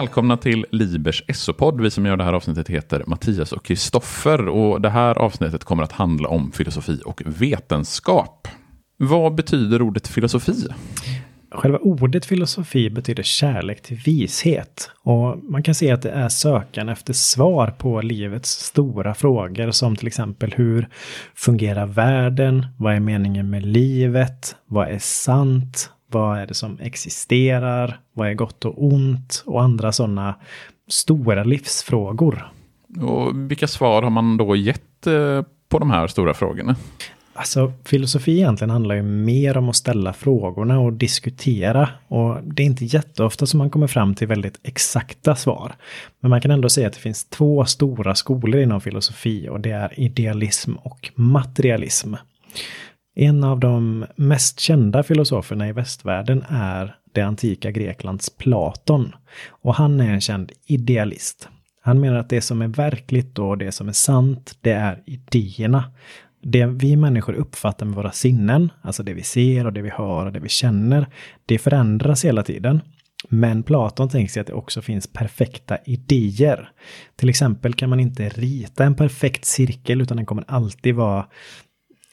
Välkomna till Libers SO-podd. Vi som gör det här avsnittet heter Mattias och Kristoffer. Och det här avsnittet kommer att handla om filosofi och vetenskap. Vad betyder ordet filosofi? Själva ordet filosofi betyder kärlek till vishet. Och man kan se att det är sökan efter svar på livets stora frågor som till exempel hur fungerar världen? Vad är meningen med livet? Vad är sant? Vad är det som existerar? Vad är gott och ont? Och andra sådana stora livsfrågor. Och vilka svar har man då gett eh, på de här stora frågorna? Alltså filosofi egentligen handlar ju mer om att ställa frågorna och diskutera. Och det är inte jätteofta som man kommer fram till väldigt exakta svar. Men man kan ändå säga att det finns två stora skolor inom filosofi och det är idealism och materialism. En av de mest kända filosoferna i västvärlden är det antika Greklands Platon. Och han är en känd idealist. Han menar att det som är verkligt och det som är sant, det är idéerna. Det vi människor uppfattar med våra sinnen, alltså det vi ser och det vi hör och det vi känner, det förändras hela tiden. Men Platon tänker sig att det också finns perfekta idéer. Till exempel kan man inte rita en perfekt cirkel utan den kommer alltid vara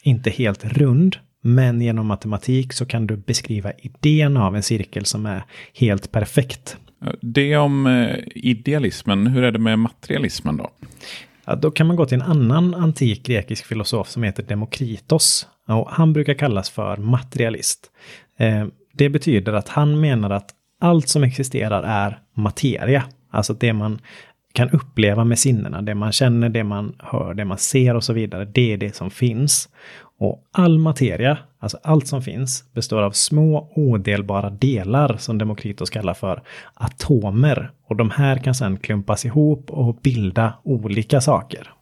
inte helt rund, men genom matematik så kan du beskriva idén av en cirkel som är helt perfekt. Det om eh, idealismen, hur är det med materialismen då? Ja, då kan man gå till en annan antik grekisk filosof som heter Demokritos. Och han brukar kallas för materialist. Eh, det betyder att han menar att allt som existerar är materia. Alltså det man kan uppleva med sinnena, det man känner, det man hör, det man ser och så vidare, det är det som finns. Och all materia, alltså allt som finns, består av små odelbara delar som Demokritos kallar för atomer. Och de här kan sedan klumpas ihop och bilda olika saker.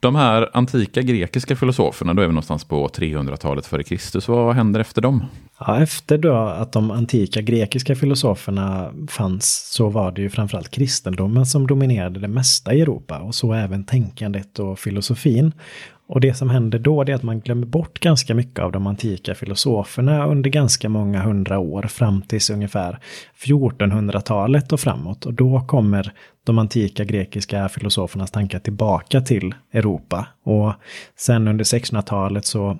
De här antika grekiska filosoferna, då är vi någonstans på 300-talet före Kristus. Vad händer efter dem? Ja, efter då att de antika grekiska filosoferna fanns så var det ju framförallt kristendomen som dominerade det mesta i Europa och så även tänkandet och filosofin. Och det som händer då är att man glömmer bort ganska mycket av de antika filosoferna under ganska många hundra år fram tills ungefär 1400-talet och framåt. Och då kommer de antika grekiska filosofernas tankar tillbaka till Europa. Och sen under 1600-talet så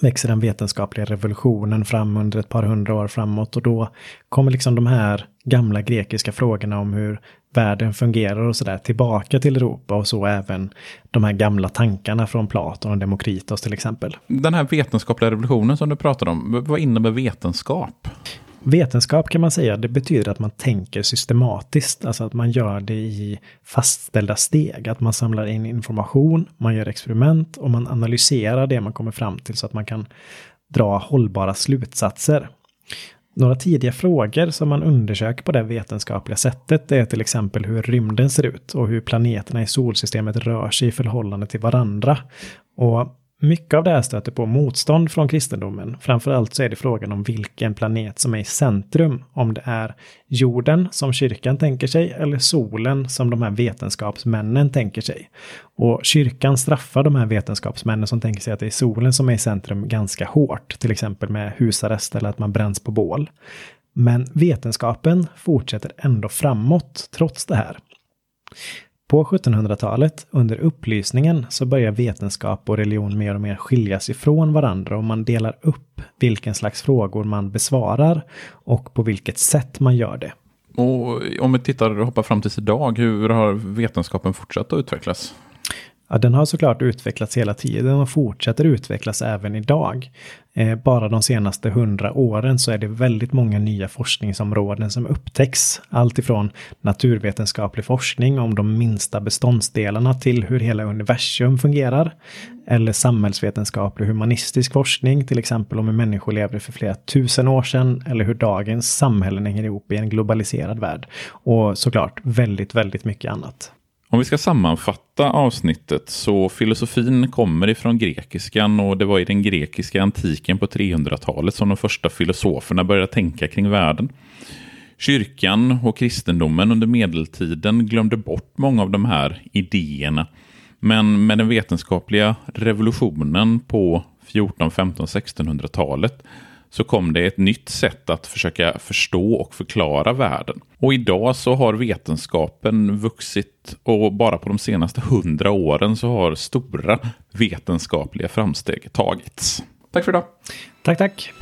växer den vetenskapliga revolutionen fram under ett par hundra år framåt och då kommer liksom de här gamla grekiska frågorna om hur världen fungerar och sådär tillbaka till Europa och så även de här gamla tankarna från Platon och Demokritos till exempel. Den här vetenskapliga revolutionen som du pratade om, vad innebär vetenskap? Vetenskap kan man säga, det betyder att man tänker systematiskt, alltså att man gör det i fastställda steg, att man samlar in information, man gör experiment och man analyserar det man kommer fram till så att man kan dra hållbara slutsatser. Några tidiga frågor som man undersöker på det vetenskapliga sättet är till exempel hur rymden ser ut och hur planeterna i solsystemet rör sig i förhållande till varandra. Och mycket av det här stöter på motstånd från kristendomen. Framförallt så är det frågan om vilken planet som är i centrum. Om det är jorden som kyrkan tänker sig eller solen som de här vetenskapsmännen tänker sig. Och kyrkan straffar de här vetenskapsmännen som tänker sig att det är solen som är i centrum ganska hårt. Till exempel med husarrest eller att man bränns på bål. Men vetenskapen fortsätter ändå framåt trots det här. På 1700-talet, under upplysningen, så börjar vetenskap och religion mer och mer skiljas ifrån varandra och man delar upp vilken slags frågor man besvarar och på vilket sätt man gör det. Och om vi tittar och hoppar fram till idag, hur har vetenskapen fortsatt att utvecklas? Ja, den har såklart utvecklats hela tiden och fortsätter utvecklas även idag. Eh, bara de senaste hundra åren så är det väldigt många nya forskningsområden som upptäcks. Allt ifrån naturvetenskaplig forskning om de minsta beståndsdelarna till hur hela universum fungerar. Eller samhällsvetenskaplig humanistisk forskning, till exempel om hur människor levde för flera tusen år sedan. Eller hur dagens samhällen hänger ihop i en globaliserad värld. Och såklart väldigt, väldigt mycket annat. Om vi ska sammanfatta avsnittet så filosofin kommer ifrån grekiskan och det var i den grekiska antiken på 300-talet som de första filosoferna började tänka kring världen. Kyrkan och kristendomen under medeltiden glömde bort många av de här idéerna. Men med den vetenskapliga revolutionen på 14, 15, 1600-talet så kom det ett nytt sätt att försöka förstå och förklara världen. Och idag så har vetenskapen vuxit och bara på de senaste hundra åren så har stora vetenskapliga framsteg tagits. Tack för idag! Tack, tack!